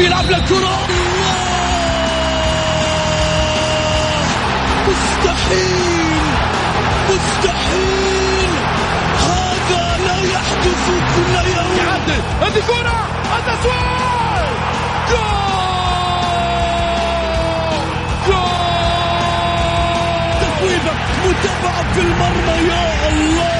يلعب للكرة مستحيل. مستحيل. هذا لا يحدث. كل يوم يعدل هذه كرة. التسويق جول. جول. تسويبة متابعة في المرمى يا الله.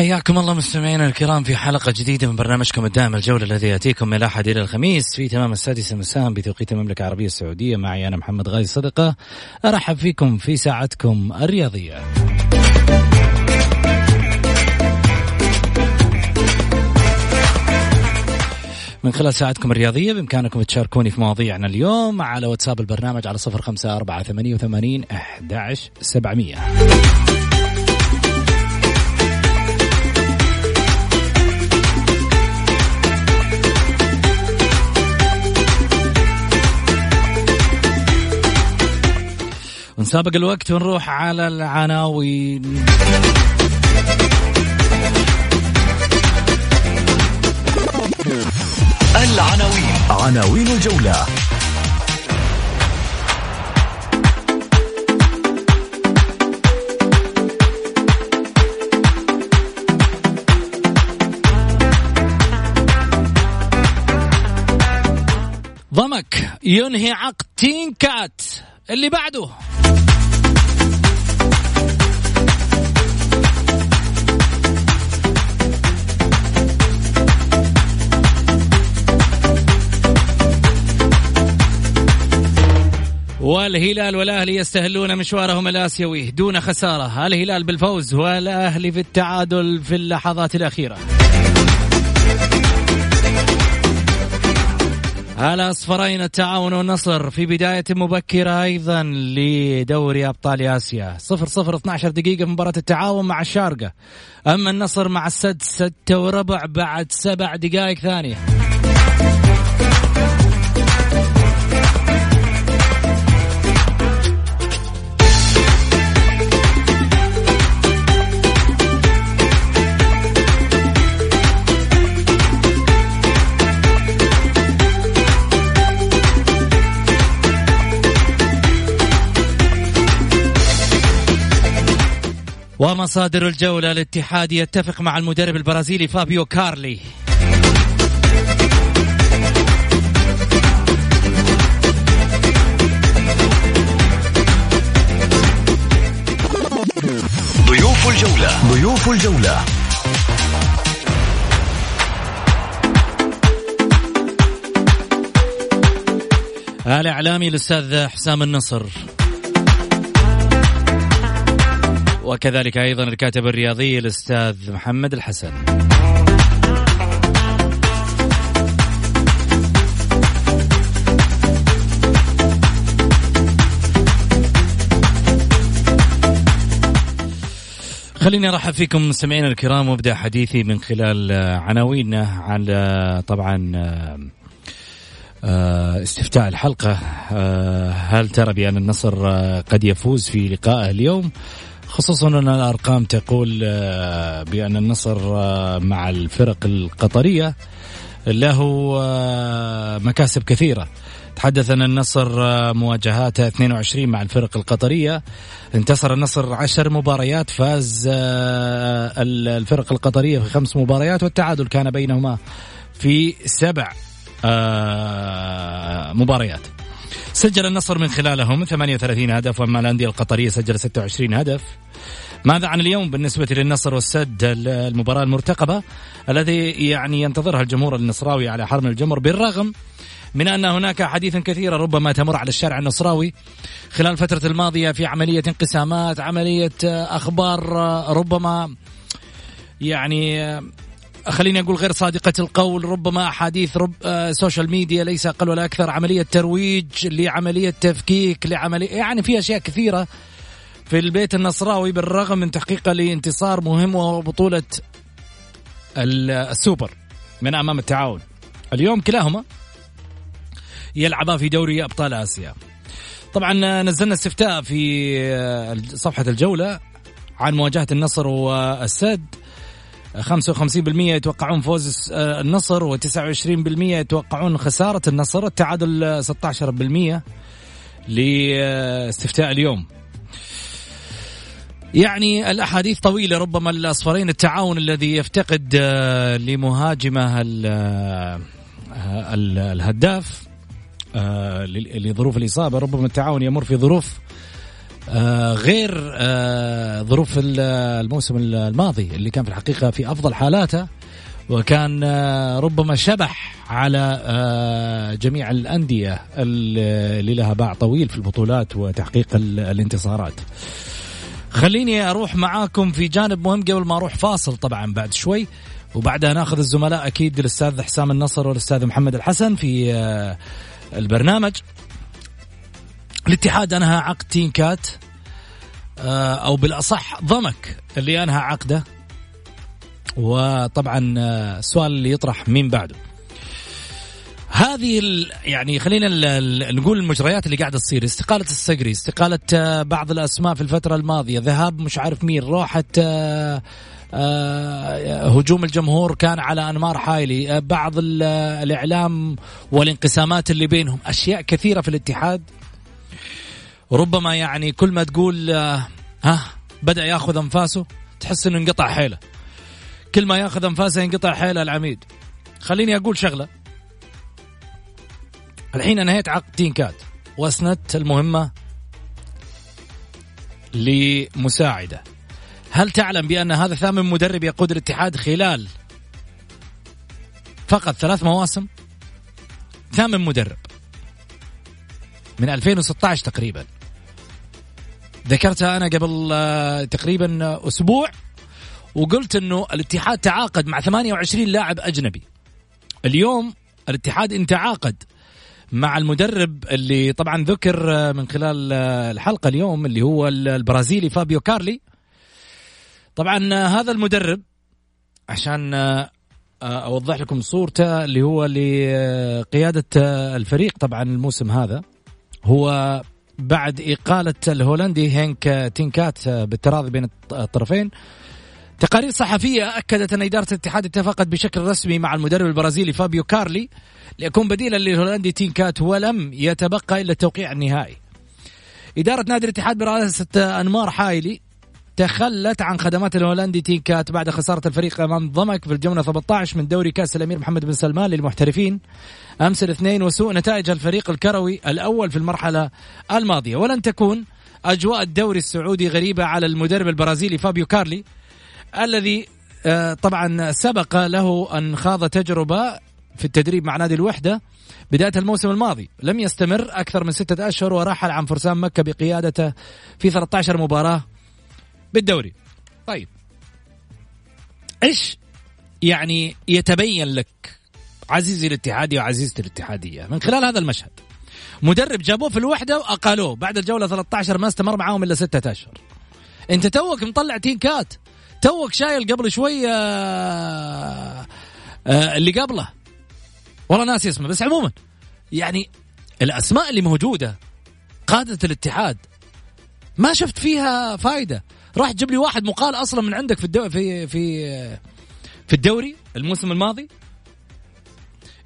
حياكم الله مستمعينا الكرام في حلقة جديدة من برنامجكم الدائم الجولة الذي يأتيكم من الأحد إلى الخميس في تمام السادسة مساء بتوقيت المملكة العربية السعودية. معي أنا محمد غازي صدقة. أرحب فيكم في ساعتكم الرياضية. من خلال ساعتكم الرياضية بإمكانكم تشاركوني في مواضيعنا اليوم على واتساب البرنامج على صفر خمسة أربعة ثمانية وثمانين أحد سبعمية. ونسابق الوقت ونروح على العناوين. العناوين. عناوين الجولة. ضمك. ينهي عقد تين كات. اللي بعده والهلال والأهلي يستهلون مشوارهم الآسيوي دون خسارة، الهلال بالفوز والأهلي في التعادل في اللحظات الأخيرة. الأصفرين التعاون والنصر. في بداية مبكرة أيضا لدوري أبطال آسيا. صفر صفر 12 دقيقة في مباراة التعاون مع الشارقة أما النصر مع السد ستة وربع بعد سبع دقائق ثانية. ومصادر الجولة الاتحاد يتفق مع المدرب البرازيلي فابيو كارلي. ضيوف الجولة. ضيوف الجولة. الإعلامي الأستاذ حسام النصر. وكذلك أيضا الكاتب الرياضي الأستاذ محمد الحسن خليني أرحب فيكم مستمعينا الكرام وأبدأ حديثي من خلال عناويننا على طبعا استفتاء الحلقة هل ترى بأن النصر قد يفوز في لقائه اليوم؟ خصوصا أن الأرقام تقول بأن النصر مع الفرق القطرية له مكاسب كثيرة. تحدث أن النصر مواجهاته 22 مع الفرق القطرية. انتصر النصر 10 مباريات فاز الفرق القطرية في خمس مباريات والتعادل كان بينهما في سبع مباريات. سجل النصر من خلالهم 38 هدف وأما الأندية القطرية سجل 26 هدف. ماذا عن اليوم بالنسبة للنصر والسد؟ المباراة المرتقبة الذي يعني ينتظرها الجمهور النصراوي على حرم الجمر بالرغم من أن هناك حديث كثيرة ربما تمر على الشارع النصراوي خلال الفترة الماضية في عملية انقسامات عملية أخبار ربما يعني خليني أقول غير صادقة القول ربما أحاديث رب آه social media ليس أقل ولا أكثر. عملية ترويج لعملية تفكيك لعمليه يعني في أشياء كثيرة في البيت النصراوي بالرغم من تحقيقه لانتصار مهم وهو بطولة السوبر من أمام التعاون. اليوم كلاهما يلعبا في دوري أبطال آسيا. طبعا نزلنا استفتاء في آه، صفحة الجولة عن مواجهة النصر والسد. 55% يتوقعون فوز آه، النصر و29% يتوقعون خسارة النصر. التعادل 16% لاستفتاء اليوم. يعني الأحاديث طويلة ربما الأصفرين التعاون الذي يفتقد آه، لمهاجمه آه، الهداف لظروف الإصابة. ربما التعاون يمر في ظروف غير آه ظروف الموسم الماضي اللي كان في الحقيقة في أفضل حالاته وكان آه ربما شبح على آه جميع الأندية اللي لها باع طويل في البطولات وتحقيق الانتصارات. خليني أروح معاكم في جانب مهم قبل ما أروح فاصل طبعا بعد شوي وبعدها ناخذ الزملاء أكيد الاستاذ حسام النصر والأستاذ محمد الحسن في آه البرنامج الاتحاد أنهى عقد تينكات آه، أو بالأصح ضمك اللي أنهى عقده. وطبعا آه، السؤال اللي يطرح مين بعده. هذه يعني خلينا نقول المجريات اللي قاعدة تصير. استقالة السقري استقالة آه، بعض الأسماء في الفترة الماضية. ذهاب مش عارف مين روحه هجوم الجمهور كان على أنمار حايلي. بعض الإعلام والانقسامات اللي بينهم. أشياء كثيرة في الاتحاد. ربما يعني كل ما تقول آه، ها بدأ ياخذ أنفاسه تحس إنه انقطع حيله. كل ما ياخذ أنفاسه ينقطع حيله العميد. خليني أقول شغلة. الحين انهيت عقد تينكات وأسندت المهمة لمساعدة. هل تعلم بأن هذا ثامن مدرب يقود الاتحاد خلال فقط ثلاث مواسم؟ ثامن مدرب. من 2016 تقريبا. ذكرتها أنا قبل آه، تقريبا أسبوع وقلت إنه الاتحاد تعاقد مع 28 لاعب أجنبي. اليوم الاتحاد ان تعاقد مع المدرب اللي طبعا ذكر آه، من خلال آه، الحلقة اليوم اللي هو البرازيلي فابيو كارلي. طبعا هذا المدرب عشان أوضح لكم صورته اللي هو لقيادة الفريق طبعا الموسم هذا هو بعد إقالة الهولندي هينك تينكات بالتراضي بين الطرفين. تقارير صحفية أكدت أن إدارة الاتحاد اتفقت بشكل رسمي مع المدرب البرازيلي فابيو كارلي ليكون بديلا للهولندي تينكات ولم يتبقى إلا التوقيع النهائي. إدارة نادي الاتحاد برئاسة أنمار حايلي تخلت عن خدمات الهولندي تينكات بعد خسارة الفريق أمام ضمك في الجولة 17 من دوري كأس الأمير محمد بن سلمان للمحترفين. أمس الاثنين وسوء نتائج الفريق الكروي الأول في المرحلة الماضية. ولن تكون أجواء الدوري السعودي غريبة على المدرب البرازيلي فابيو كارلي الذي آه، طبعا سبق له أن خاض تجربة في التدريب مع نادي الوحدة بداية الموسم الماضي. لم يستمر أكثر من ستة أشهر ورحل عن فرسان مكة بقيادته في 13 مباراة. بالدوري. طيب. إيش يعني يتبين لك عزيزي الاتحادي وعزيزتي الاتحادية من خلال هذا المشهد؟ مدرب جابوه في الوحدة وأقالوه. بعد الجولة 13 ما استمر معاهم إلا ستة أشهر. أنت توك مطلع تينكات توك شايل قبل شوية آه، آه، اللي قبله. والله ناسي اسمه بس عموما. يعني الأسماء اللي موجودة قادة الاتحاد ما شفت فيها فايدة. راح تجيب لي واحد مقال أصلا من عندك في الدو... في في في الدوري الموسم الماضي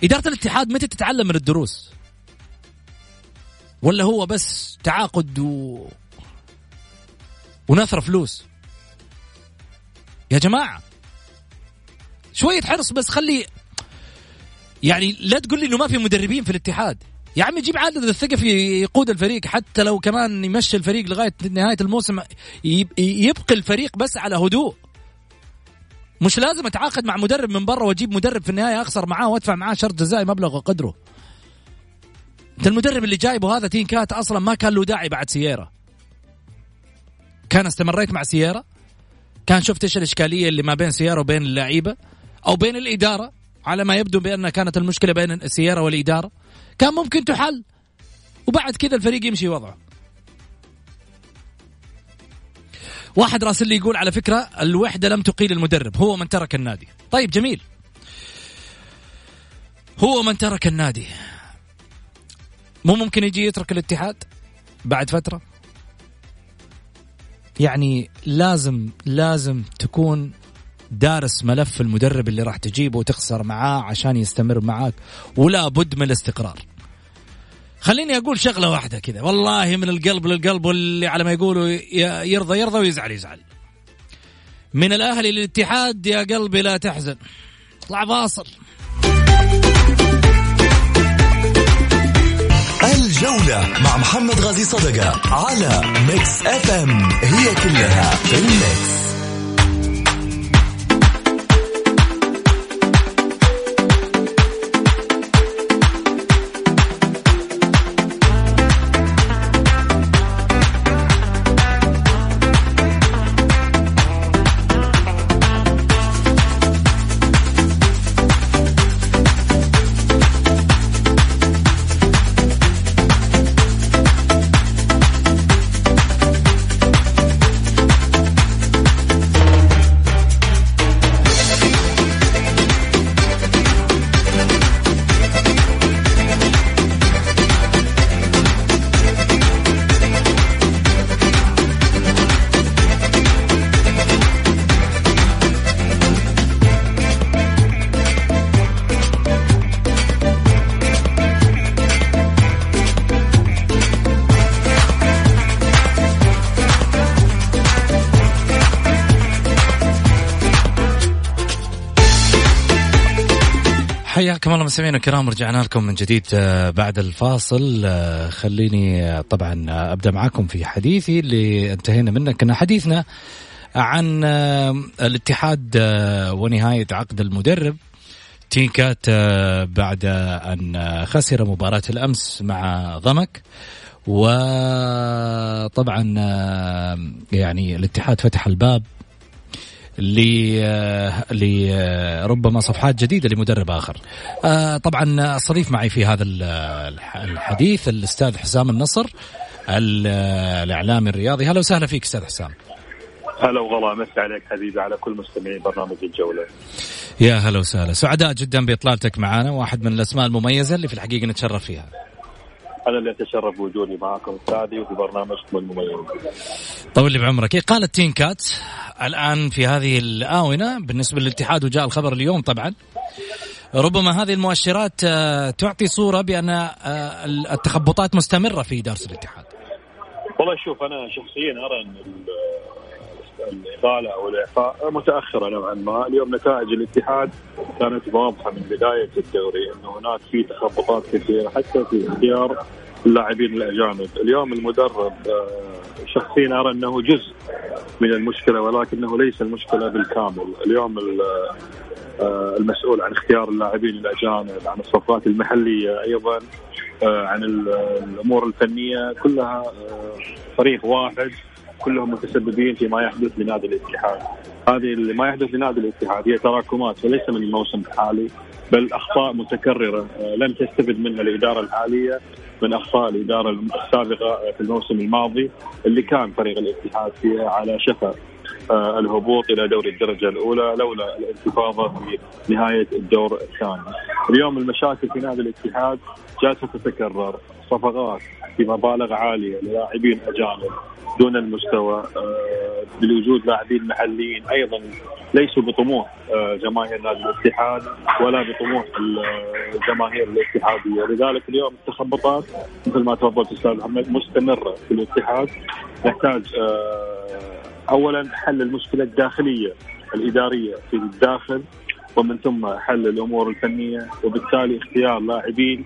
إدارة الاتحاد متى تتعلم من الدروس؟ ولا هو بس تعاقد و... ونثر فلوس؟ يا جماعة شوية حرص بس خلي يعني لا تقول لي إنه ما في مدربين في الاتحاد يا عمي جيب عادل الثقفي يقود الفريق حتى لو كمان يمشي الفريق لغاية نهاية الموسم يبقي الفريق بس على هدوء. مش لازم أتعاقد مع مدرب من برا وأجيب مدرب في النهاية أخسر معاه وأدفع معاه شرط جزائي مبلغ وقدره. أنت المدرب اللي جايبه هذا تين كات أصلا ما كان له داعي بعد سييرا. كان استمريت مع سييرا. كان شفت إيش الإشكالية اللي ما بين سيارة وبين اللعيبة أو بين الإدارة على ما يبدو بان كانت المشكلة بين السيارة والإدارة. كان ممكن تحل. وبعد كذا الفريق يمشي وضعه. واحد راسل لي يقول على فكرة الوحدة لم تقيل المدرب هو من ترك النادي. طيب جميل. هو من ترك النادي. مو ممكن يجي يترك الاتحاد بعد فترة؟ يعني لازم لازم تكون دارس ملف المدرب اللي راح تجيبه وتخسر معاه عشان يستمر معاك ولا بد من الاستقرار. خليني أقول شغلة واحدة كذا والله من القلب للقلب واللي على ما يقولوا يرضى يرضى ويزعل يزعل. من الأهلي للاتحاد يا قلبي لا تحزن. اطلع فاصل الجولة مع محمد غازي صدقة على ميكس أف أم. هي كلها في الميكس. حياكم الله مستمعينا الكرام رجعنا لكم من جديد آه، بعد الفاصل. آه، خليني آه، طبعا أبدأ معكم في حديثي اللي انتهينا منه. كنا حديثنا عن الاتحاد ونهاية عقد المدرب. تينكات بعد أن خسر مباراة الأمس مع ضمك. وطبعا يعني الاتحاد فتح الباب لربما صفحات جديدة لمدرب آخر. آه، طبعا استضيف معي في هذا الحديث الأستاذ حسام النصر الإعلامي الرياضي، هلا وسهلا فيك أستاذ حسام. هلا والله مسي عليك حبيبي على كل مستمعين برنامج الجولة. يا هلا وسهلا، سعداء جدا بإطلالتك معنا، واحد من الأسماء المميزة اللي في الحقيقة نتشرف فيها. أنا اللي أتشرف بوجودي معكم أستاذي وفي برنامجكم المميز. طول لي بعمرك، قالت تين كات الآن في هذه الآونة بالنسبة للاتحاد وجاء الخبر اليوم طبعا ربما هذه المؤشرات آه، تعطي صورة بأن آه، التخبطات مستمرة في إدارة الاتحاد. والله شوف أنا شخصيا أرى أن الإقالة أو الإعفاء متأخرة نوعا ما، اليوم نتائج الاتحاد كانت واضحة من بداية الدوري إنه هناك في تخبطات كثيرة حتى في اختيار اللاعبين الأجانب، اليوم المدرب آه، شخصيا أرى أنه جزء من المشكلة ولكنه ليس المشكلة بالكامل، اليوم آه، المسؤول عن اختيار اللاعبين الأجانب، عن الصفقات المحلية أيضا آه، عن الأمور الفنية كلها فريق واحد. كلهم متسببين فيما يحدث لنادي الاتحاد. هذه اللي ما يحدث لنادي الاتحاد هي تراكمات وليس من الموسم الحالي بل أخطاء متكررة. آه، لم تستفد منها الإدارة الحالية من أخطاء الإدارة السابقة في الموسم الماضي اللي كان فريق الاتحاد فيها على شفا. آه، الهبوط إلى دوري الدرجة الأولى لولا الانتفاضة في نهاية الدور الثاني. اليوم المشاكل في نادي الاتحاد جالسة تتكرر. صفقات بمبالغ عالية للاعبين أجانب دون المستوى آه، بوجود لاعبين محليين أيضا ليسوا بطموح آه، جماهير نادي الاتحاد ولا بطموح الجماهير الاتحادية، لذلك اليوم التخبطات مثل ما تفضلت أستاذ محمد مستمرة في الاتحاد. نحتاج آه، اولا حل المشكلة الداخلية الإدارية في الداخل ومن ثم حل الأمور الفنية وبالتالي اختيار لاعبين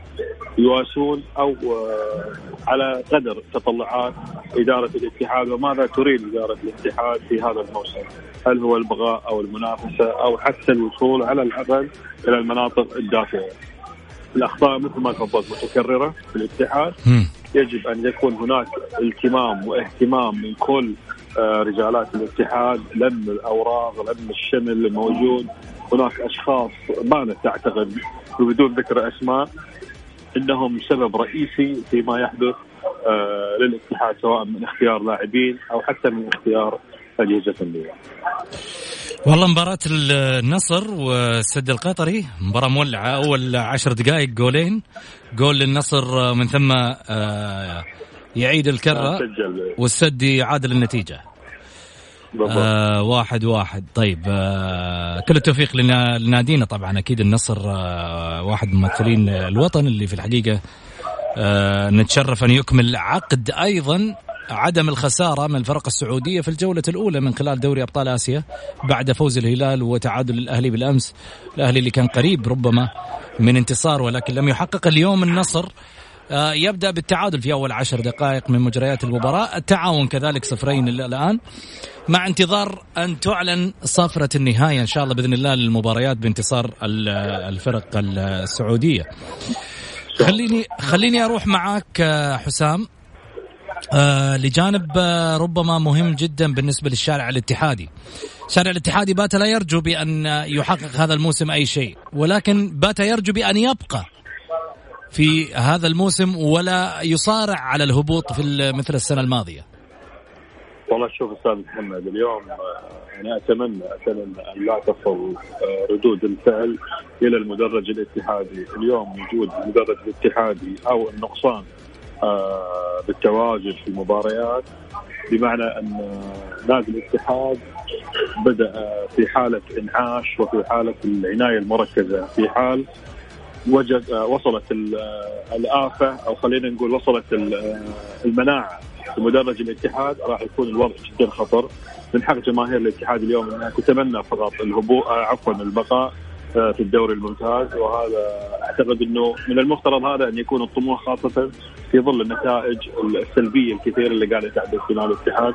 يواسون أو آه، على قدر تطلعات إدارة الاتحاد وماذا تريد إدارة الاتحاد في هذا الموسم؟ هل هو البغاء أو المنافسة أو حتى الوصول على الاقل إلى المناطق الدافئة. الأخطاء مثل ما تفضلت متكررة في الاتحاد يجب أن يكون هناك التمام واهتمام من كل آه، رجالات الاتحاد لم الأوراق لم الشمل الموجود هناك أشخاص ما تعتقد بدون ذكر أسماء إنهم سبب رئيسي فيما يحدث آه، للاتحاد سواء من اختيار لاعبين أو حتى من اختيار أجهزة فنيه. والله مباراة النصر والسد القطري مباراة مولعة أول عشر دقائق جولين. جول للنصر من ثم آه، يعيد الكرة والسد يعادل النتيجة. آه واحد واحد. طيب آه كل التوفيق لنادينا. طبعا أكيد النصر آه واحد من ممثلين الوطن اللي في الحقيقة آه نتشرف أن يكمل عقد أيضا عدم الخسارة من الفرق السعودية في الجولة الأولى من خلال دوري أبطال آسيا بعد فوز الهلال وتعادل الأهلي بالأمس. الأهلي اللي كان قريب ربما من انتصار ولكن لم يحقق اليوم النصر. يبدأ بالتعادل في أول عشر دقائق من مجريات المباراة. التعاون كذلك صفرين الآن. مع انتظار أن تعلن صفرة النهاية إن شاء الله بإذن الله للمباريات بانتصار الفرق السعودية. خليني خليني أروح معك آه، حسام. آه لجانب آه ربما مهم جدا بالنسبة للشارع الاتحادي. الشارع الاتحادي بات لا يرجو بأن يحقق هذا الموسم أي شيء، ولكن بات يرجو بأن يبقى في هذا الموسم ولا يصارع على الهبوط في مثل السنة الماضية. والله شوف أستاذ محمد اليوم يعني اتمنى أتمنى أن لا تصل آه، ردود الفعل إلى المدرج الاتحادي، اليوم وجود المدرج الاتحادي أو النقصان آه، بالتواجد في المباريات بمعنى أن نادي الاتحاد بدأ في حالة إنعاش وفي حالة العناية المركزة في حال وجد آه، وصلت آه، الآفة أو خلينا نقول وصلت آه، المناعة لمدرج الاتحاد راح يكون الوضع جدا خطر. من حق جماهير الاتحاد اليوم إنها تتمنى فقط الهبوط عفوا البقاء في الدوري الممتاز. وهذا أعتقد إنه من المفترض هذا أن يكون الطموح خاصة في ظل النتائج السلبية الكثيرة اللي قاعدة تحدث في نادي الاتحاد.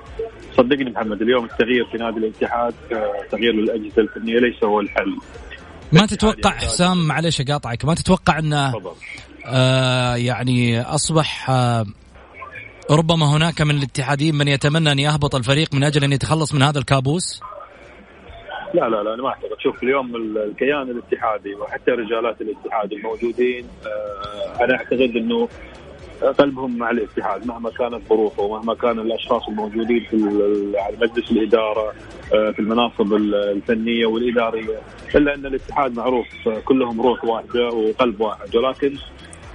صدقني محمد اليوم التغيير في نادي الاتحاد تغيير للأجهزة الفنية ليس هو الحل. ما تتوقع حسام معلش أقاطعك. ما تتوقع إنه آه يعني أصبح آه ربما هناك من الاتحاديين من يتمنى أن يهبط الفريق من أجل أن يتخلص من هذا الكابوس؟ لا لا لا أنا ما اعتقد شوف اليوم الكيان الاتحادي وحتى رجالات الاتحاد الموجودين آه أنا أعتقد إنه قلبهم مع الاتحاد مهما كانت ظروفه ومهما كان الأشخاص الموجودين في مجلس الإدارة آه، في المناصب الفنية والإدارية إلا أن الاتحاد معروف آه، كلهم روح واحدة وقلب واحد. ولكن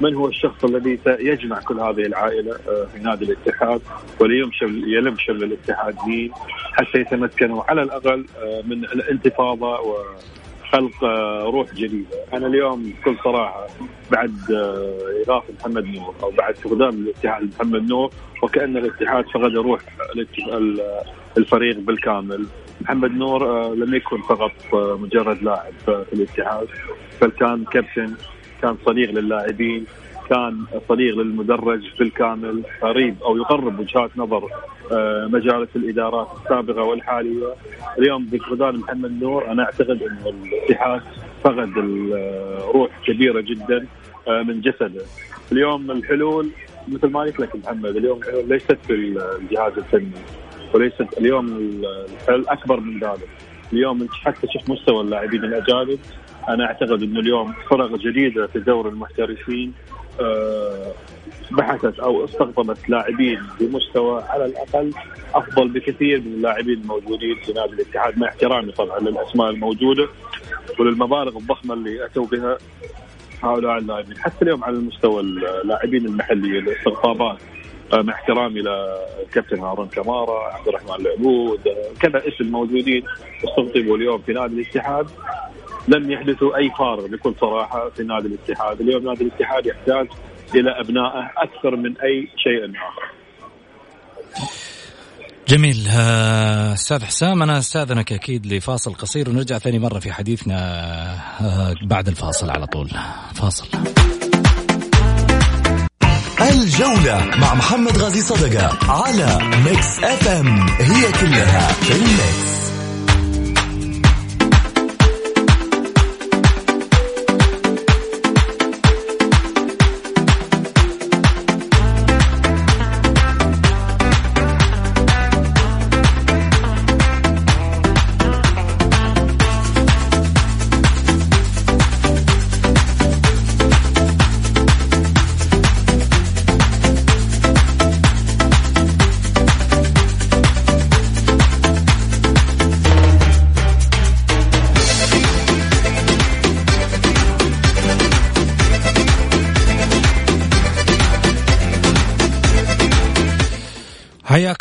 من هو الشخص الذي يجمع كل هذه العائلة آه، في نادي الاتحاد؟ وليلم شمل يلم شمل الاتحاديين حتى يتمكنوا على الأقل من الانتفاضة خلق آه، روح جديدة، أنا اليوم بكل صراحة بعد آه، إضافة محمد نور أو بعد استخدام الاتحاد محمد نور وكأن الاتحاد فقد روح الفريق بالكامل، محمد نور آه، لم يكن فقط مجرد لاعب في الاتحاد بل كان كابتن كان صديق للاعبين. كان صديق للمدرج بالكامل قريب أو يقرب وجهات نظر آه، مجالس الإدارات السابقة والحالية. اليوم بفقدان محمد نور أنا أعتقد إن الاتحاد فقد الروح كبيرة جدا آه، من جسده. اليوم الحلول مثل ما قلت لك محمد اليوم الحلول ليست في الجهاز الفني وليست اليوم الحل أكبر من ذلك. اليوم انت حتى شوف مستوى اللاعبين الأجانب أنا أعتقد إنه اليوم فرق جديدة في دور المحترفين. بحثت أو استقطبت لاعبين بمستوى على الأقل أفضل بكثير من اللاعبين الموجودين في نادي الاتحاد مع احترامي طبعا للأسماء الموجودة وللمبالغ الضخمة اللي أتوا بها هؤلاء اللاعبين. حتى اليوم على المستوى اللاعبين المحليين الاستقطابات آه، مع احترامي لكابتن هارون كمارا عبد الرحمن العبود كذا اسم موجودين استقطبوا اليوم في نادي الاتحاد. لم يحدثوا أي فارق بكل صراحة في نادي الاتحاد، اليوم نادي الاتحاد يحتاج إلى أبنائه أكثر من أي شيء آخر. جميل. آه، أستاذ حسام أنا أستاذنك أكيد لفاصل قصير ونرجع ثاني مرة في حديثنا آه، بعد الفاصل على طول. فاصل. الجولة مع محمد غازي صدقة على ميكس اف ام هي كلها في الميكس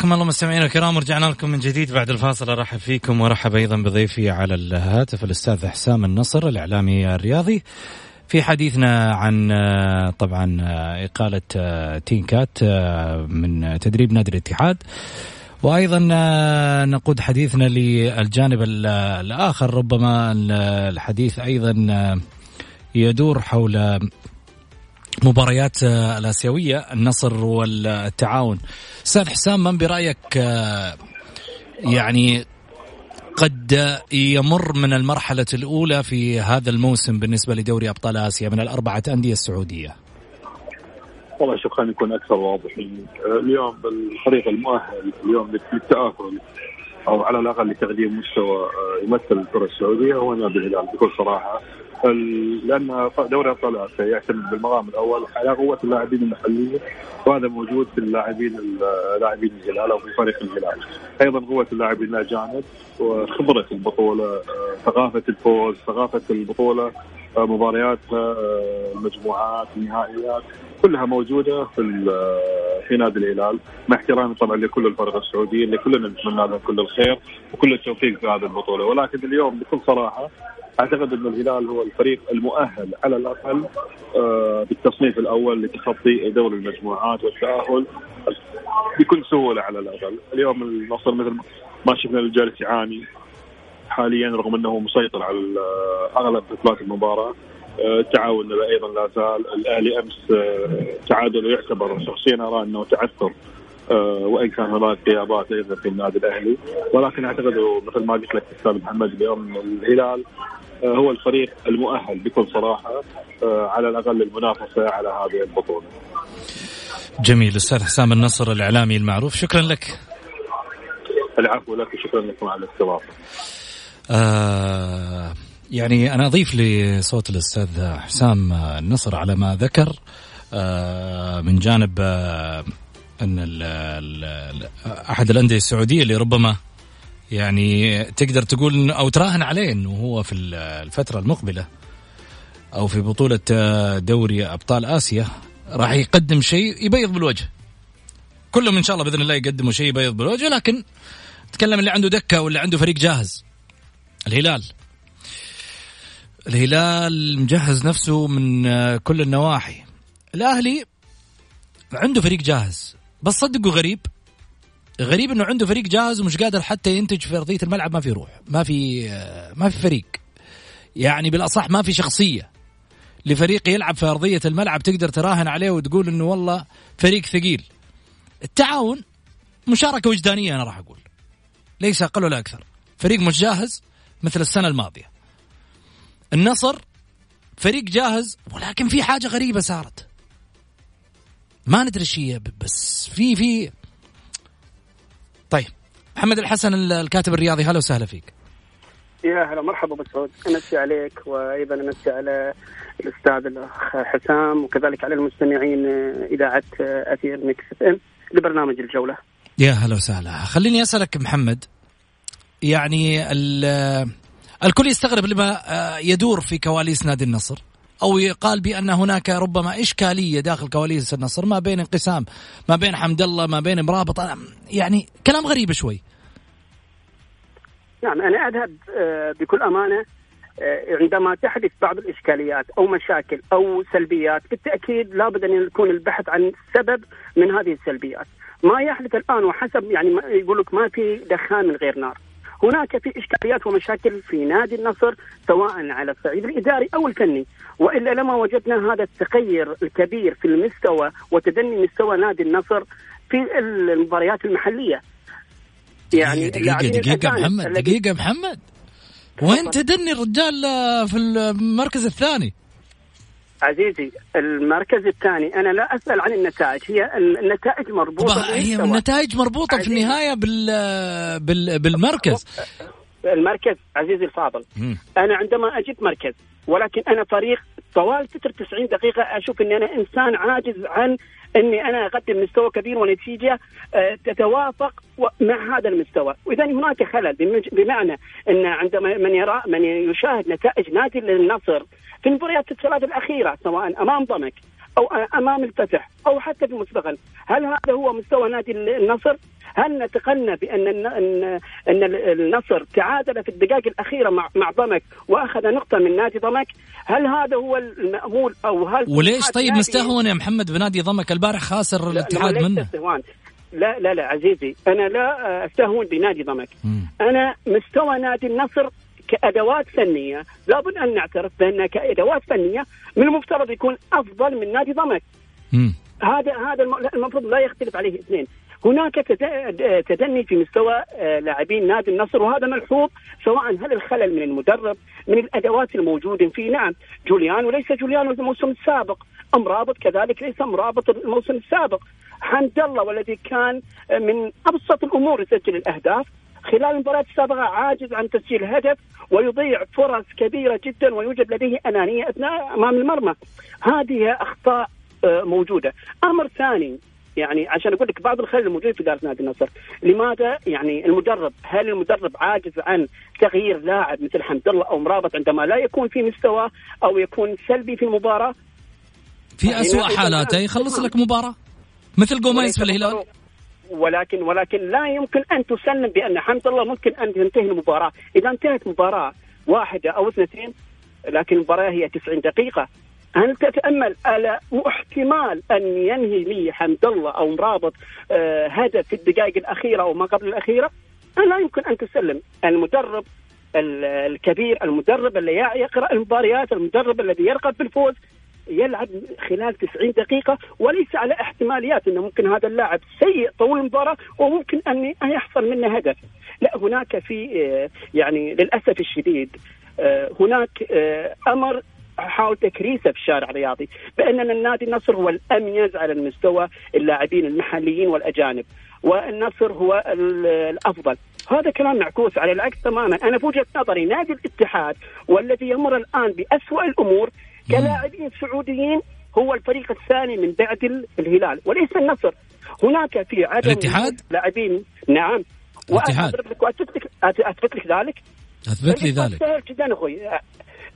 حياكم الله مستمعينا الكرام رجعنا لكم من جديد بعد الفاصل. أرحب فيكم وأرحب أيضا بضيفي على الهاتف الأستاذ حسام النصر الإعلامي الرياضي. في حديثنا عن طبعا إقالة تينكات من تدريب نادي الاتحاد. وأيضا نقود حديثنا للجانب الآخر ربما الحديث أيضا يدور حول مباريات آه، الآسيوية النصر والتعاون. أستاذ حسام من برأيك آه، يعني قد يمر من المرحلة الأولى في هذا الموسم بالنسبة لدوري أبطال آسيا من الأربعة أندية السعودية؟ والله شوف خلينا نكون أكثر واضحين آه، اليوم الفريق المؤهل اليوم للتأهل أو على الأقل لتقديم مستوى يمثل الكرة السعودية هو نادي الهلال. بكل صراحة لأن دوري أبطال آسيا يعتمد بالمقام الأول على قوة اللاعبين المحليين وهذا موجود في اللاعبين لاعبين الهلال أو في فريق الهلال. أيضا قوة اللاعبين الاجانب وخبرة البطولة ثقافة الفوز ثقافة البطولة مبارياتها المجموعات النهائيات كلها موجودة في في نادي الهلال. مع احترامي طبعا لكل الفرق السعوديه اللي كلنا نتمنى لهم كل الخير وكل التوفيق في هذه البطولة. ولكن اليوم بكل صراحة أعتقد ان الهلال هو الفريق المؤهل على الأقل آه، بالتصنيف الأول لتخطي دور المجموعات والتأهل بكل سهولة على الأقل، اليوم النصر مثل ما شفنا الجالس يعاني حاليا رغم أنه مسيطر على آه، أغلب بطولات المباراة. آه، التعاون أيضا لا زال. الأهلي أمس تعادل يعتبر شخصيا أرى أنه تعثر وإن كان هناك غيابات أيضا في النادي الأهلي. ولكن أعتقد مثل ما قلت لك أستاذ محمد اليوم الهلال آه، هو الفريق المؤهل بكل صراحة آه، على الأقل المنافسة على هذه البطولة. جميل أستاذ حسام النصر الإعلامي المعروف شكرا لك. العفو لك وشكرا لكم على الاستضافة. آه يعني أنا أضيف لصوت الأستاذ حسام النصر على ما ذكر آه من جانب آه أن ال ال أحد الأندية السعودية اللي ربما يعني تقدر تقول أو تراهن عليه إنه هو في الفترة المقبلة أو في بطولة دوري أبطال آسيا راح يقدم شيء يبيض بالوجه. كلهم إن شاء الله بإذن الله يقدموا شيء يبيض بالوجه لكن تكلم اللي عنده دكة واللي عنده فريق جاهز. الهلال. الهلال مجهز نفسه من كل النواحي. الأهلي عنده فريق جاهز بس صدقوا غريب غريب إنه عنده فريق جاهز ومش قادر حتى ينتج في أرضية الملعب ما في روح ما في ما في فريق. يعني بالأصح ما في شخصية لفريق يلعب في أرضية الملعب تقدر تراهن عليه وتقول إنه والله فريق ثقيل. التعاون مشاركة وجدانية أنا راح أقول. ليس أقل ولا أكثر. فريق مش جاهز مثل السنة الماضية. النصر فريق جاهز ولكن في حاجة غريبة صارت. ما ندري إيش هي بس في في طيب. محمد الحسن الكاتب الرياضي هلا وسهلا فيك. يا هلا مرحبا أبو سعود. أمسي عليك وأيضا أمسي على الأستاذ الأخ حسام وكذلك على المستمعين إذاعة أثير Mix FM لبرنامج الجولة. يا هلا وسهلا. خليني أسألك محمد يعني الكل يستغرب لما يدور في كواليس نادي النصر. أو يقال بأن هناك ربما إشكالية داخل كواليس النصر ما بين انقسام ما بين حمد الله ما بين مرابط يعني كلام غريب شوي. نعم أنا أذهب آه، بكل أمانة آه، عندما تحدث بعض الإشكاليات أو مشاكل أو سلبيات بالتأكيد لابد أن يكون البحث عن سبب من هذه السلبيات. ما يحدث الآن وحسب يعني يقول لك ما في دخان من غير نار. هناك في إشكاليات ومشاكل في نادي النصر سواء على الصعيد الإداري أو الفني. وإلا لما وجدنا هذا التغير الكبير في المستوى وتدني مستوى نادي النصر في المباريات المحلية. يعني دقيقة دقيقة محمد دقيقة محمد. وين تدني الرجال في المركز الثاني؟ عزيزي المركز الثاني أنا لا أسأل عن النتائج هي النتائج مربوطة هي النتائج مربوطة عزيزي. في النهاية بال, بال بالمركز المركز عزيزي الفاضل م. أنا عندما أجد مركز ولكن أنا فريق طوال فتره 90 دقيقة أشوف إني أنا إنسان عاجز عن إني أنا أقدم مستوى كبير ونتيجة آه، تتوافق مع هذا المستوى، وإذا هناك خلل بمعنى إن عندما من يرى من يشاهد نتائج نادي النصر في المباريات الثلاث الأخيرة سواء أمام ضمك أو أمام الفتح أو حتى في المستقبل، هل هذا هو مستوى نادي النصر؟ هل نتقنى ان أن النصر تعادل في الدقائق الأخيرة مع مع ضمك وأخذ نقطة من نادي ضمك؟ هل هذا هو المأمول أو هل وليش طيب مستهون يا محمد بنادي ضمك البارح خاسر الاتحاد منه؟ استهوان لا لا لا عزيزي أنا لا أستهون بنادي ضمك أنا مستوى نادي النصر كأدوات فنية. لابد أن نعترف بان كأدوات فنية من المفترض يكون أفضل من نادي ضمك. هذا هذا المفروض لا يختلف عليه اثنين. هناك تدني في مستوى آه، لاعبين نادي النصر وهذا ملحوظ سواء هل الخلل من المدرب من الأدوات الموجودة فيه نعم جوليان وليس جوليان الموسم السابق. امرابط كذلك ليس امرابط الموسم السابق. حمد الله والذي كان من أبسط الأمور يسجل الأهداف. خلال المباريات السابقة عاجز عن تسجيل هدف ويضيع فرص كبيرة جدا ويوجد لديه أنانية أثناء أمام المرمى. هذه أخطاء آه، موجودة. أمر ثاني يعني عشان أقول لك بعض الخلل الموجود في إدارة نادي النصر، لماذا؟ يعني المدرب هل المدرب عاجز عن تغيير لاعب مثل حمد الله أو مرابط عندما لا يكون في مستوى أو يكون سلبي في المباراة؟ في يعني اسوء حالاته يخلص لك مباراة. مثل جوميز في الهلال. ولكن ولكن لا يمكن أن تسلم بأن حمد الله ممكن أن تنتهي المباراة، إذا انتهت مباراة واحدة أو اثنتين لكن المباراة هي 90 دقيقة. هل تتأمل على احتمال أن ينهي لي حمد الله أو مرابط آه هدف في الدقائق الأخيرة أو ما قبل الأخيرة؟ لا يمكن أن تسلم. المدرب الكبير المدرب اللي يقرأ المباريات المدرب الذي يرغب بالفوز يلعب خلال 90 دقيقة وليس على احتماليات إنه ممكن هذا اللاعب سيء طول المباراة وممكن أن يحصل منه هدف. لا هناك في آه، يعني للأسف الشديد آه، هناك آه، أمر حاول تكريسه في الشارع الرياضي بان النادي النصر هو الاميز على المستوى اللاعبين المحليين والأجانب والنصر هو الأفضل هذا كلام معكوس على العكس تماما أنا في وجهة نظري نادي الاتحاد والذي يمر الآن بأسوأ الأمور كلاعبين سعوديين هو الفريق الثاني من بعد الهلال وليس النصر. هناك في عدد الاتحاد؟ لاعبين نعم. الاتحاد. واثبت لك اثبت لك ذلك؟ اثبت لي ذلك. سهل جدا أخوي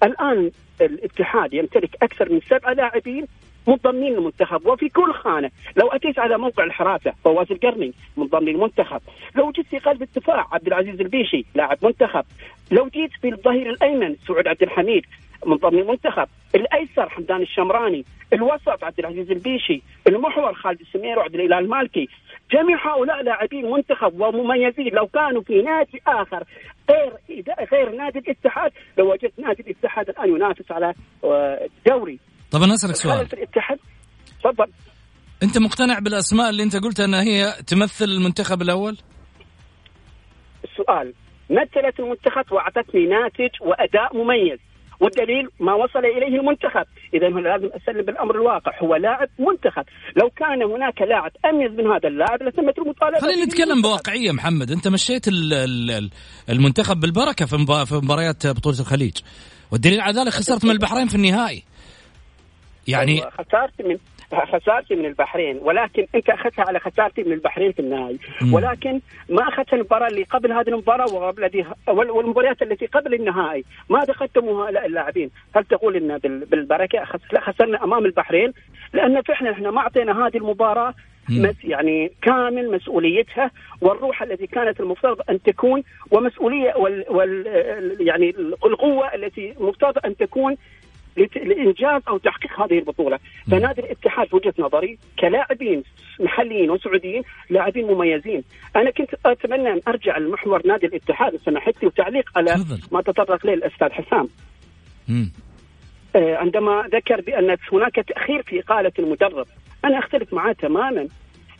الآن الاتحاد يمتلك أكثر من سبعه لاعبين منضمين للمنتخب وفي كل خانة، لو أتيت على موقع الحراسة فواز القرني منضم للمنتخب، لو جيت في قلب الدفاع عبد العزيز البيشي لاعب منتخب، لو جيت في الظهير الأيمن سعود عبد الحميد منضم للمنتخب، الأيسر حمدان الشمراني، الوسط عبد العزيز البيشي، المحور خالد السمير وعبد الإله المالكي، جميع هؤلاء لاعبين منتخب ومميزين. لو كانوا في نادي آخر غير غير نادي الاتحاد لو وجدت نادي الاتحاد الآن ينافس على آه، دوري. طب أنا أسألك سؤال. الاتحاد تفضل. أنت مقتنع بالأسماء اللي أنت قلت إنها هي تمثل المنتخب الأول؟ السؤال مثلت المنتخب وأعطتني ناتج وأداء مميز. والدليل ما وصل إليه المنتخب، اذا هنا لازم أسلم بالأمر الواقع، هو لاعب منتخب، لو كان هناك لاعب أميز من هذا اللاعب لتمت المطالبة خلينا نتكلم بواقعية محمد، أنت مشيت المنتخب بالبركة في مباريات بطولة الخليج، والدليل على ذلك خسرت من البحرين في النهائي. يعني أيوة، خسرت من خسارتي من البحرين ولكن انت أخذتها على خسارتي من البحرين في النهائي ولكن ما أخذت المباراة اللي قبل هذه المباراة وقبل والمباريات التي قبل النهائي ماذا هؤلاء اللاعبين؟ هل تقول إن بالبركة خسرنا أمام البحرين؟ لأن فعلا إحنا ما أعطينا هذه المباراة مس يعني كامل مسؤوليتها والروح التي كانت المفترض أن تكون ومسؤولية وال, وال يعني القوة التي المفترض أن تكون لإنجاز أو تحقيق هذه البطولة، فنادي الاتحاد في وجهة نظري كلاعبين محليين وسعوديين لاعبين مميزين، أنا كنت أتمنى أن أرجع لمحور نادي الاتحاد سمحت لي وتعليق على ما تطرق إليه الأستاذ حسام. آه عندما ذكر بأن هناك تأخير في إقالة المدرب، أنا أختلف معاه تماما.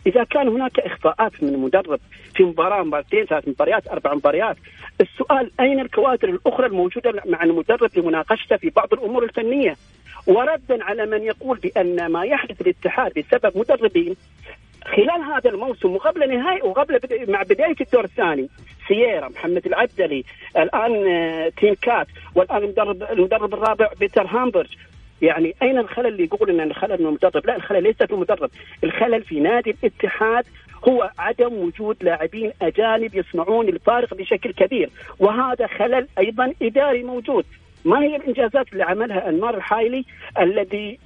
إذا كان هناك أخطاءات من المدرب في مباراة مباراتين ثلاث مباريات أربع مباريات السؤال أين الكوادر الأخرى الموجودة مع المدرب لمناقشته في بعض الأمور الفنية؟ وردا على من يقول بأن ما يحدث الاتحاد بسبب مدربين خلال هذا الموسم وقبل نهاية وقبل مع بداية الدور الثاني سييرا محمد العبدلي الآن آه، تين كات والآن المدرب المدرب الرابع بيتر هامبرج يعني أين الخلل اللي يقول إن الخلل من المدرب؟ لا الخلل ليس في المدرب، الخلل في نادي الاتحاد هو عدم وجود لاعبين أجانب يصنعون الفارق بشكل كبير، وهذا خلل أيضا إداري موجود. ما هي الإنجازات اللي عملها أنمار الحايلي الذي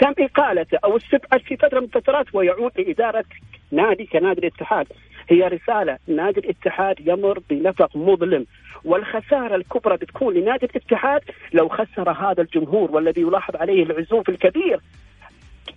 تم إقالته أو استبعد في فتره من الفترات ويعود لإدارة نادي كنادي الاتحاد هي رسالة نادي الاتحاد يمر بنفق مظلم والخسارة الكبرى بتكون لنادي الاتحاد لو خسر هذا الجمهور والذي يلاحظ عليه العزوف الكبير.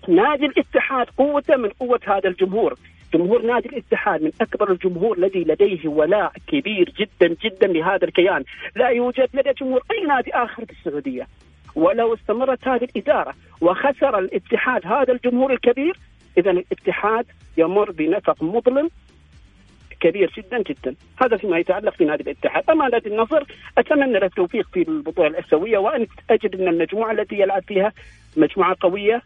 نادي الاتحاد قوته من قوة هذا الجمهور. جمهور نادي الاتحاد من أكبر الجمهور الذي لديه ولاء كبير جدا جدا لهذا الكيان، لا يوجد لدى جمهور أي نادي آخر في السعودية. ولو استمرت هذه الإدارة وخسر الاتحاد هذا الجمهور الكبير اذا الاتحاد يمر بنفق مظلم كبير جدا جدا هذا فيما يتعلق بنادي الاتحاد أما نادي النصر أتمنى له التوفيق في البطولة الأسيوية وأن أجد أن المجموعة التي يلعب فيها مجموعة قوية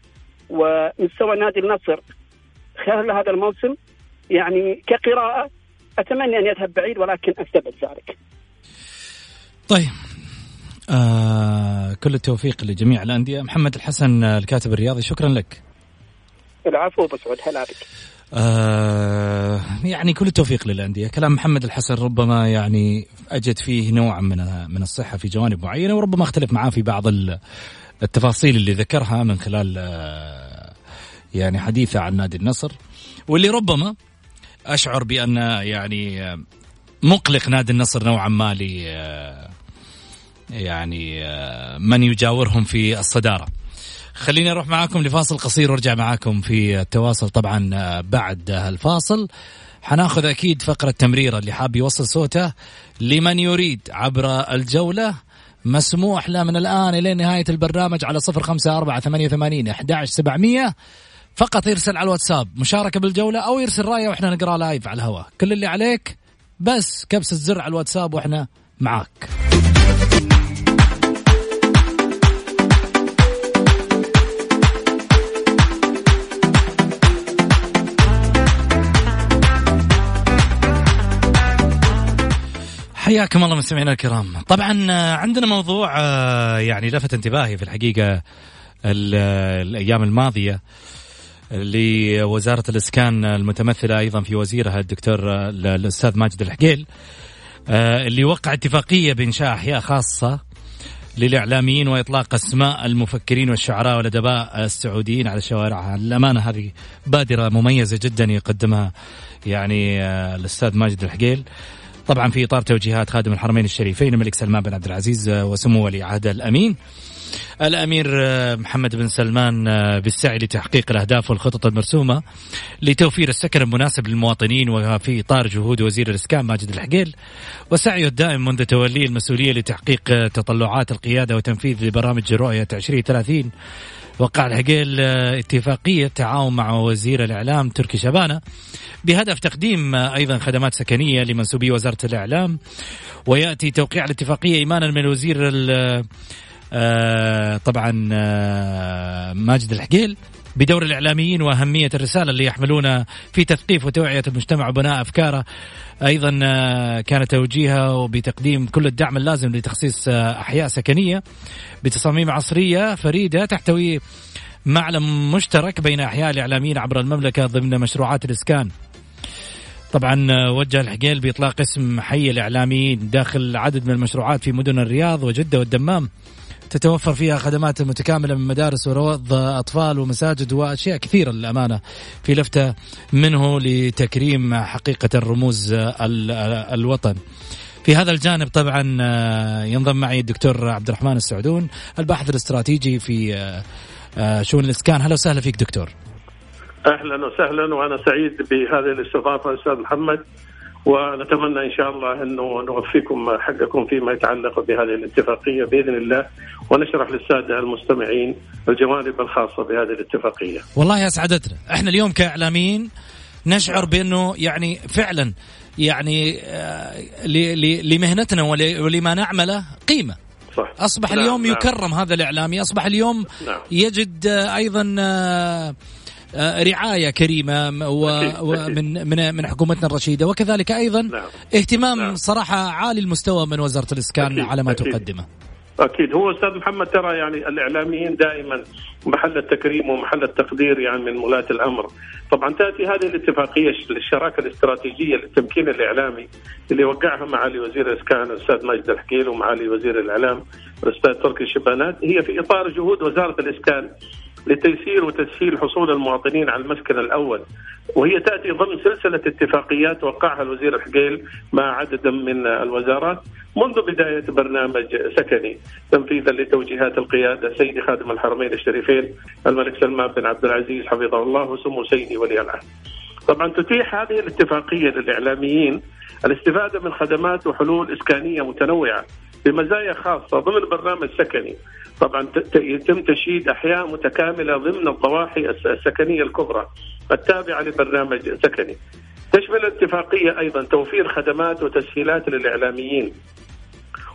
ومستوى نادي النصر خلال هذا الموسم يعني كقراءة أتمنى أن يذهب بعيد ولكن أستبعد ذلك. طيب آه كل التوفيق لجميع الأندية محمد الحسن الكاتب الرياضي شكرا لك. العفو بسعود هلا بك. آه يعني كل التوفيق للأندية، كلام محمد الحسن ربما يعني أجد فيه نوع من من الصحة في جوانب معينة وربما أختلف معاه في بعض التفاصيل اللي ذكرها من خلال آه يعني حديثه عن نادي النصر واللي ربما أشعر بأن يعني آه، مقلق نادي النصر نوعا ما ل آه، يعني من يجاورهم في الصدارة. خليني أروح معاكم لفاصل قصير وأرجع معاكم في التواصل طبعا آه، بعد الفاصل. حناخذ أكيد فقرة تمريرة اللي حاب يوصل صوته لمن يريد عبر الجولة. مسموح له من الآن إلى نهاية البرنامج على صفر خمسة أربعة ثمانية وثمانين احداش سبعمئه فقط يرسل على الواتساب مشاركة بالجولة أو يرسل رأيه وإحنا نقرأ لايف على الهواء. كل اللي عليك بس كبس الزر على الواتساب وإحنا معاك. حياكم الله مستمعينا الكرام. طبعا آه، عندنا موضوع آه، يعني لفت انتباهي في الحقيقة الأيام الماضية لوزارة الإسكان المتمثلة أيضا في وزيرها الدكتور آه، الأستاذ ماجد الحقيل اللي وقع اتفاقية بإنشاء أحياء خاصة للإعلاميين وإطلاق أسماء المفكرين والشعراء والأدباء السعوديين على شوارعها. الأمانة هذه بادرة مميزة جدا يقدمها يعني الأستاذ ماجد الحقيل. طبعا في إطار توجيهات خادم الحرمين الشريفين الملك سلمان بن عبد العزيز آه، وسمو ولي عهد الأمين. الأمير آه، محمد بن سلمان آه، بالسعي لتحقيق الأهداف والخطط المرسومة لتوفير السكن المناسب للمواطنين وفي إطار جهود وزير الإسكان ماجد الحقيل وسعيه الدائم منذ توليه المسؤولية لتحقيق تطلعات القيادة وتنفيذ لبرامج رؤية 2030 وقع العقيل آه، اتفاقية تعاون مع وزير الإعلام تركي شبانة بهدف تقديم آه، أيضا خدمات سكنية لمنسوبي وزارة الإعلام. ويأتي توقيع الاتفاقية إيمانا من الوزير آه، طبعا ماجد الحقيل بدور الإعلاميين وأهمية الرسالة اللي يحملونها في تثقيف وتوعية المجتمع وبناء أفكاره. أيضا كان توجيهه بتقديم كل الدعم اللازم لتخصيص أحياء سكنية بتصاميم عصرية فريدة تحتوي معلم مشترك بين أحياء الإعلاميين عبر المملكة ضمن مشروعات الإسكان. طبعا وجه الحقيل بإطلاق اسم حي الإعلاميين داخل عدد من المشروعات في مدن الرياض وجدة والدمام. تتوفر فيها خدمات متكاملة من مدارس وروض أطفال ومساجد وأشياء كثيرة للأمانة في لفتة منه لتكريم حقيقة الرموز الوطن. في هذا الجانب طبعا آه، ينضم معي الدكتور عبد الرحمن السعدون الباحث الاستراتيجي في آه، آه، شؤون الإسكان. أهلا وسهلا فيك دكتور. أهلا وسهلا وأنا سعيد بهذه الاستضافة أستاذ محمد. ونتمنى إن شاء الله انه نوفيكم حقكم فيما يتعلق بهذه الاتفاقية بإذن الله ونشرح للسادة المستمعين الجوانب الخاصة بهذه الاتفاقية. والله اسعدتنا، إحنا اليوم كإعلاميين نشعر بأنه يعني فعلا يعني آه، لمهنتنا ولما نعمله قيمة. صح. أصبح نعم اليوم نعم. يكرم هذا الإعلامي، أصبح اليوم نعم. يجد أيضا آه، آه، رعاية كريمة ومن من من حكومتنا الرشيدة وكذلك أيضا نعم. اهتمام نعم. صراحة عالي المستوى من وزارة الإسكان أكيد. على ما أكيد. تقدمه. أكيد هو أستاذ محمد ترى يعني الإعلاميين دائما محل التكريم ومحل التقدير يعني من ولاة الأمر. طبعا تأتي هذه الاتفاقية الشراكه الاستراتيجية للتمكين الإعلامي اللي وقعها معالي وزير الإسكان الأستاذ ماجد الحكيل ومعالي وزير الإعلام الأستاذ تركي الشبانات هي في إطار جهود وزارة الإسكان لتيسير وتسهيل حصول المواطنين على المسكن الأول وهي تأتي ضمن سلسلة اتفاقيات وقعها الوزير الحقيل مع عدد من الوزارات منذ بداية برنامج سكني تنفيذا لتوجيهات القيادة سيدي خادم الحرمين الشريفين الملك سلمان بن عبد العزيز حفظه الله وسمو سيدي ولي العهد. طبعا تتيح هذه الاتفاقية للإعلاميين الاستفادة من خدمات وحلول إسكانية متنوعة بمزايا خاصة ضمن برنامج سكني طبعا يتم تشييد أحياء متكاملة ضمن الضواحي السكنية الكبرى التابعة لبرنامج سكني. تشمل الاتفاقية أيضا توفير خدمات وتسهيلات للإعلاميين نعم.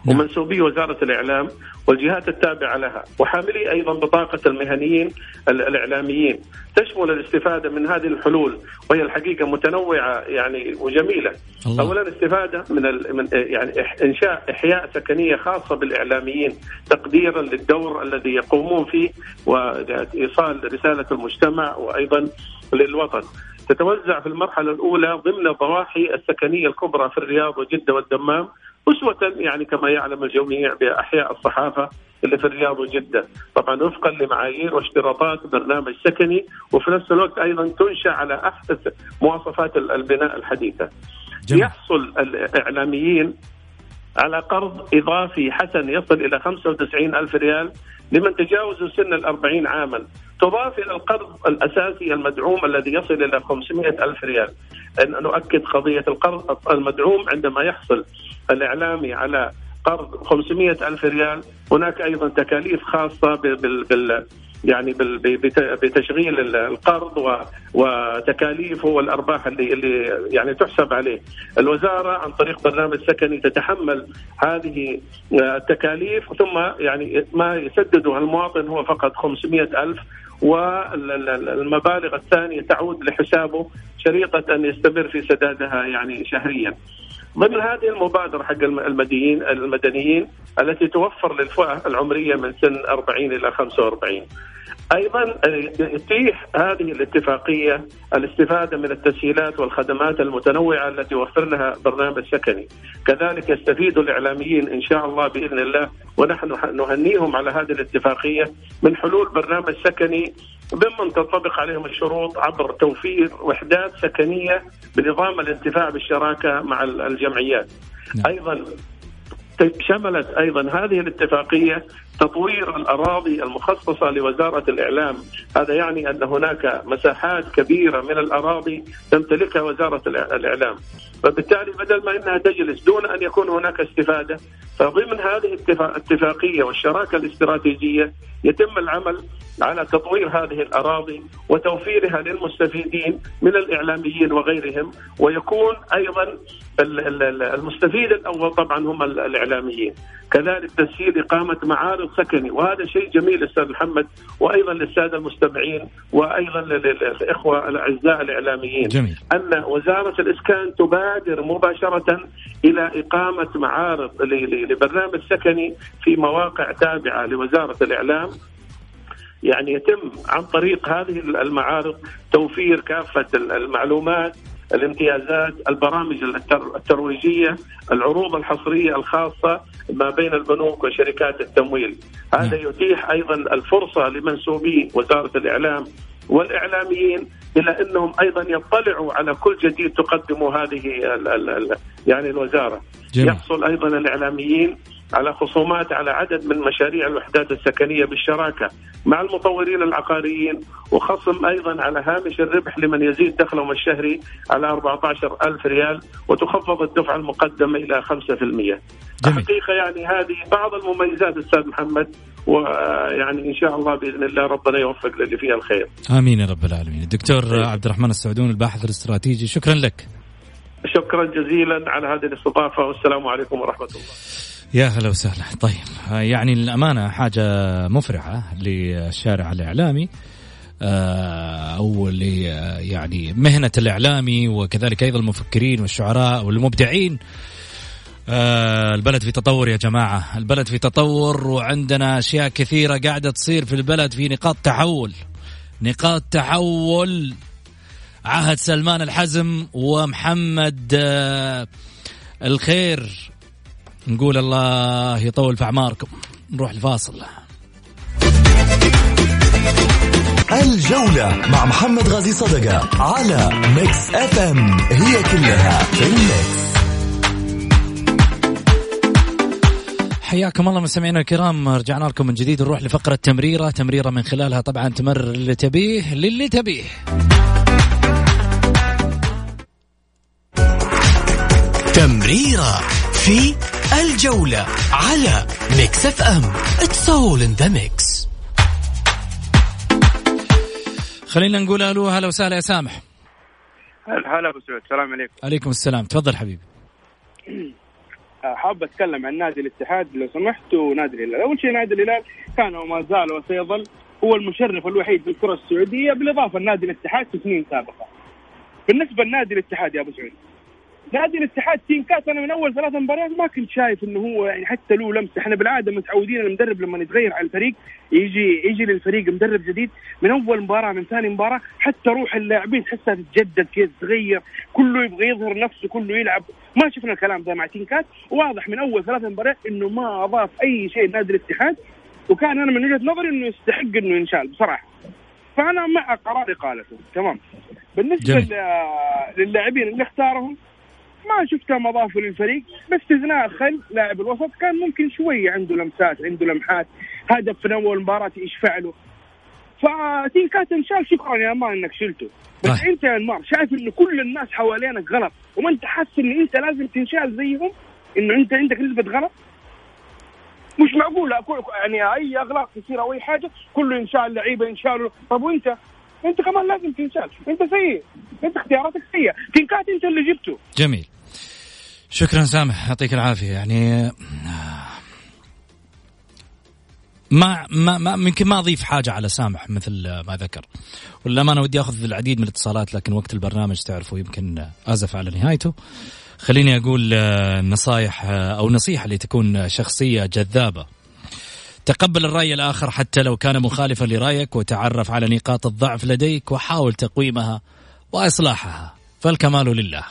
ومنسوبي وزارة الإعلام والجهات التابعة لها وحاملي أيضا بطاقة المهنيين الإعلاميين. تشمل الاستفادة من هذه الحلول وهي الحقيقة متنوعة يعني وجميلة. الله. أولا استفادة من, من يعني إنشاء إحياء سكنية خاصة بالإعلاميين تقديرا للدور الذي يقومون فيه وإيصال رسالة المجتمع وأيضا للوطن. تتوزع في المرحلة الأولى ضمن الضواحي السكنية الكبرى في الرياض وجدة والدمام أسوة يعني كما يعلم الجميع بأحياء الصحافة اللي في الرياض وجدة طبعا وفقا لمعايير واشتراطات برنامج سكني وفي نفس الوقت أيضا تنشأ على أحدث مواصفات البناء الحديثة جميل. يحصل الإعلاميين على قرض إضافي حسن يصل إلى 95 ألف ريال لمن تجاوزوا سن الأربعين عاما. تضاف إلى القرض الأساسي المدعوم الذي يصل إلى 500 ألف ريال. أن نؤكد قضية القرض المدعوم عندما يحصل الإعلامي على قرض 500 ألف ريال. هناك أيضا تكاليف خاصة بال, بال يعني بتشغيل القرض وتكاليفه والارباح اللي اللي يعني تحسب عليه. الوزارة عن طريق برنامج سكني تتحمل هذه التكاليف ثم يعني ما يسدده المواطن هو فقط 500 ألف والمبالغ الثانية تعود لحسابه شريطة أن يستمر في سدادها يعني شهريا ضمن هذه المبادرة حق المدنيين المدنيين التي توفر للفئة العمرية من سن 40 إلى 45 أيضا يتيح هذه الاتفاقية الاستفادة من التسهيلات والخدمات المتنوعة التي يوفر لها برنامج سكني، كذلك يستفيد الإعلاميين إن شاء الله بإذن الله ونحن نهنيهم على هذه الاتفاقية من حلول برنامج سكني ضمن تنطبق عليهم الشروط عبر توفير وحدات سكنية بنظام الانتفاع بالشراكة مع الجمعيات. نعم. أيضا شملت أيضا هذه الاتفاقية تطوير الأراضي المخصصة لوزارة الإعلام، هذا يعني أن هناك مساحات كبيرة من الأراضي تمتلكها وزارة الإعلام، فبالتالي بدل ما إنها تجلس دون أن يكون هناك استفادة، فضمن هذه الاتفاقية والشراكة الاستراتيجية يتم العمل على تطوير هذه الأراضي وتوفيرها للمستفيدين من الإعلاميين وغيرهم ويكون أيضا المستفيد الأول طبعا هم الإعلاميين. كذلك تسهيل إقامة معارض سكني وهذا شيء جميل أستاذ محمد وأيضا للسادة المستمعين وأيضا للإخوة الأعزاء الإعلاميين جميل. أن وزارة الإسكان تبادر مباشرة إلى إقامة معارض لبرنامج سكني في مواقع تابعة لوزارة الإعلام يعني يتم عن طريق هذه المعارض توفير كافة المعلومات الامتيازات البرامج الترويجية العروض الحصرية الخاصة ما بين البنوك وشركات التمويل هذا نعم. يتيح أيضا الفرصة لمنسوبي وزارة الإعلام والإعلاميين إلى أنهم أيضا يطلعوا على كل جديد تقدمه هذه ال ال ال يعني الوزارة جميل. يحصل أيضا الإعلاميين على خصومات على عدد من مشاريع الوحدات السكنية بالشراكة مع المطورين العقاريين وخصم أيضا على هامش الربح لمن يزيد دخلهم الشهري على 14 ألف ريال وتخفض الدفعه المقدمه إلى 5%. جميل. الحقيقة يعني هذه بعض المميزات أستاذ محمد ويعني إن شاء الله بإذن الله ربنا يوفق للي فيها الخير. آمين يا رب العالمين. الدكتور عبد الرحمن السعدون الباحث الاستراتيجي شكرا لك. شكرا جزيلا على هذه الاستضافة والسلام عليكم ورحمة الله. يا هلا وسهلا. طيب يعني الأمانة حاجة مفرحة للشارع الإعلامي آه، أو يعني مهنة الإعلامي وكذلك أيضا المفكرين والشعراء والمبدعين. آه، البلد في تطور يا جماعة. البلد في تطور وعندنا أشياء كثيرة قاعدة تصير في البلد في نقاط تحول. نقاط تحول. عهد سلمان الحزم ومحمد آه، الخير. نقول الله يطول في أعماركم. نروح الفاصل. الجولة مع محمد غازي صدقة على ميكس اف ام هي كلها في الميكس حياكم الله مستمعينا الكرام. رجعنا لكم من جديد. نروح لفقرة تمريرة. تمريرة من خلالها طبعا تمرر اللي تبيه للي تبيه. تمريرة في الجولة على ميكس اف ام it's all in the mix خلينا نقول ألو هلا وسهلا يا سامح. هلا أبو سعود السلام عليكم. عليكم السلام. تفضل حبيبي. حاب أتكلم عن نادي الاتحاد لو سمحت ونادي الهلال. أول شيء نادي الهلال كان وما زال وسيظل هو المشرف الوحيد في الكره السعودية بالإضافة لنادي الاتحاد في سنين سابقة. بالنسبة لنادي الاتحاد يا أبو سعود نادي الاتحاد تيم كاس أنا من أول ثلاث مباريات ما كنت شايف إنه هو يعني حتى له لمسه إحنا بالعادة متعودين المدرب لما يتغير على الفريق يجي يجي للفريق مدرب جديد. من أول مباراة من ثاني مباراة حتى روح اللاعبين تحسها تتجدد كذا تتغير. كله يبغى يظهر نفسه كله يلعب. ما شفنا الكلام ده مع تيم كاس. واضح من أول ثلاث مباريات إنه ما أضاف أي شيء نادي الاتحاد. وكان أنا من وجهة نظري إنه يستحق إنه ينشال بصراحة. فأنا مع قرار اقالته تمام. بالنسبة للاعبين اللي اختارهم ما شفتها مضافه للفريق باستثناء خل لاعب الوسط كان ممكن شوية عنده لمسات عنده لمحات هدف في أول مباراة يشفع له فتينكات انشال شكرا يا مان إنك شلته. بس طيب. أنت يا أنمار شايف إنه كل الناس حوالينك غلط وما أنت حاسس إن أنت لازم تنشال زيهم؟ إنه أنت عندك نسبة غلط؟ مش معقول يعني أي اغلاق تصير أو أي حاجة كله ينشال لعيبة ينشالوا. طب وأنت؟ أنت كمان لازم تنشال. أنت سيء. أنت اختياراتك سيئة. تنكات أنت اللي جبته. جميل. شكرا سامح يعطيك العافية. يعني ما ما ما يمكن ما أضيف حاجة على سامح مثل ما ذكر. والأمانة ودي أخذ العديد من الاتصالات لكن وقت البرنامج تعرفوا يمكن آزف على نهايته. خليني أقول نصايح أو نصيحة لتكون شخصية جذابة. تقبل الرأي الآخر حتى لو كان مخالفا لرأيك وتعرف على نقاط الضعف لديك وحاول تقويمها وإصلاحها. فالكمال لله.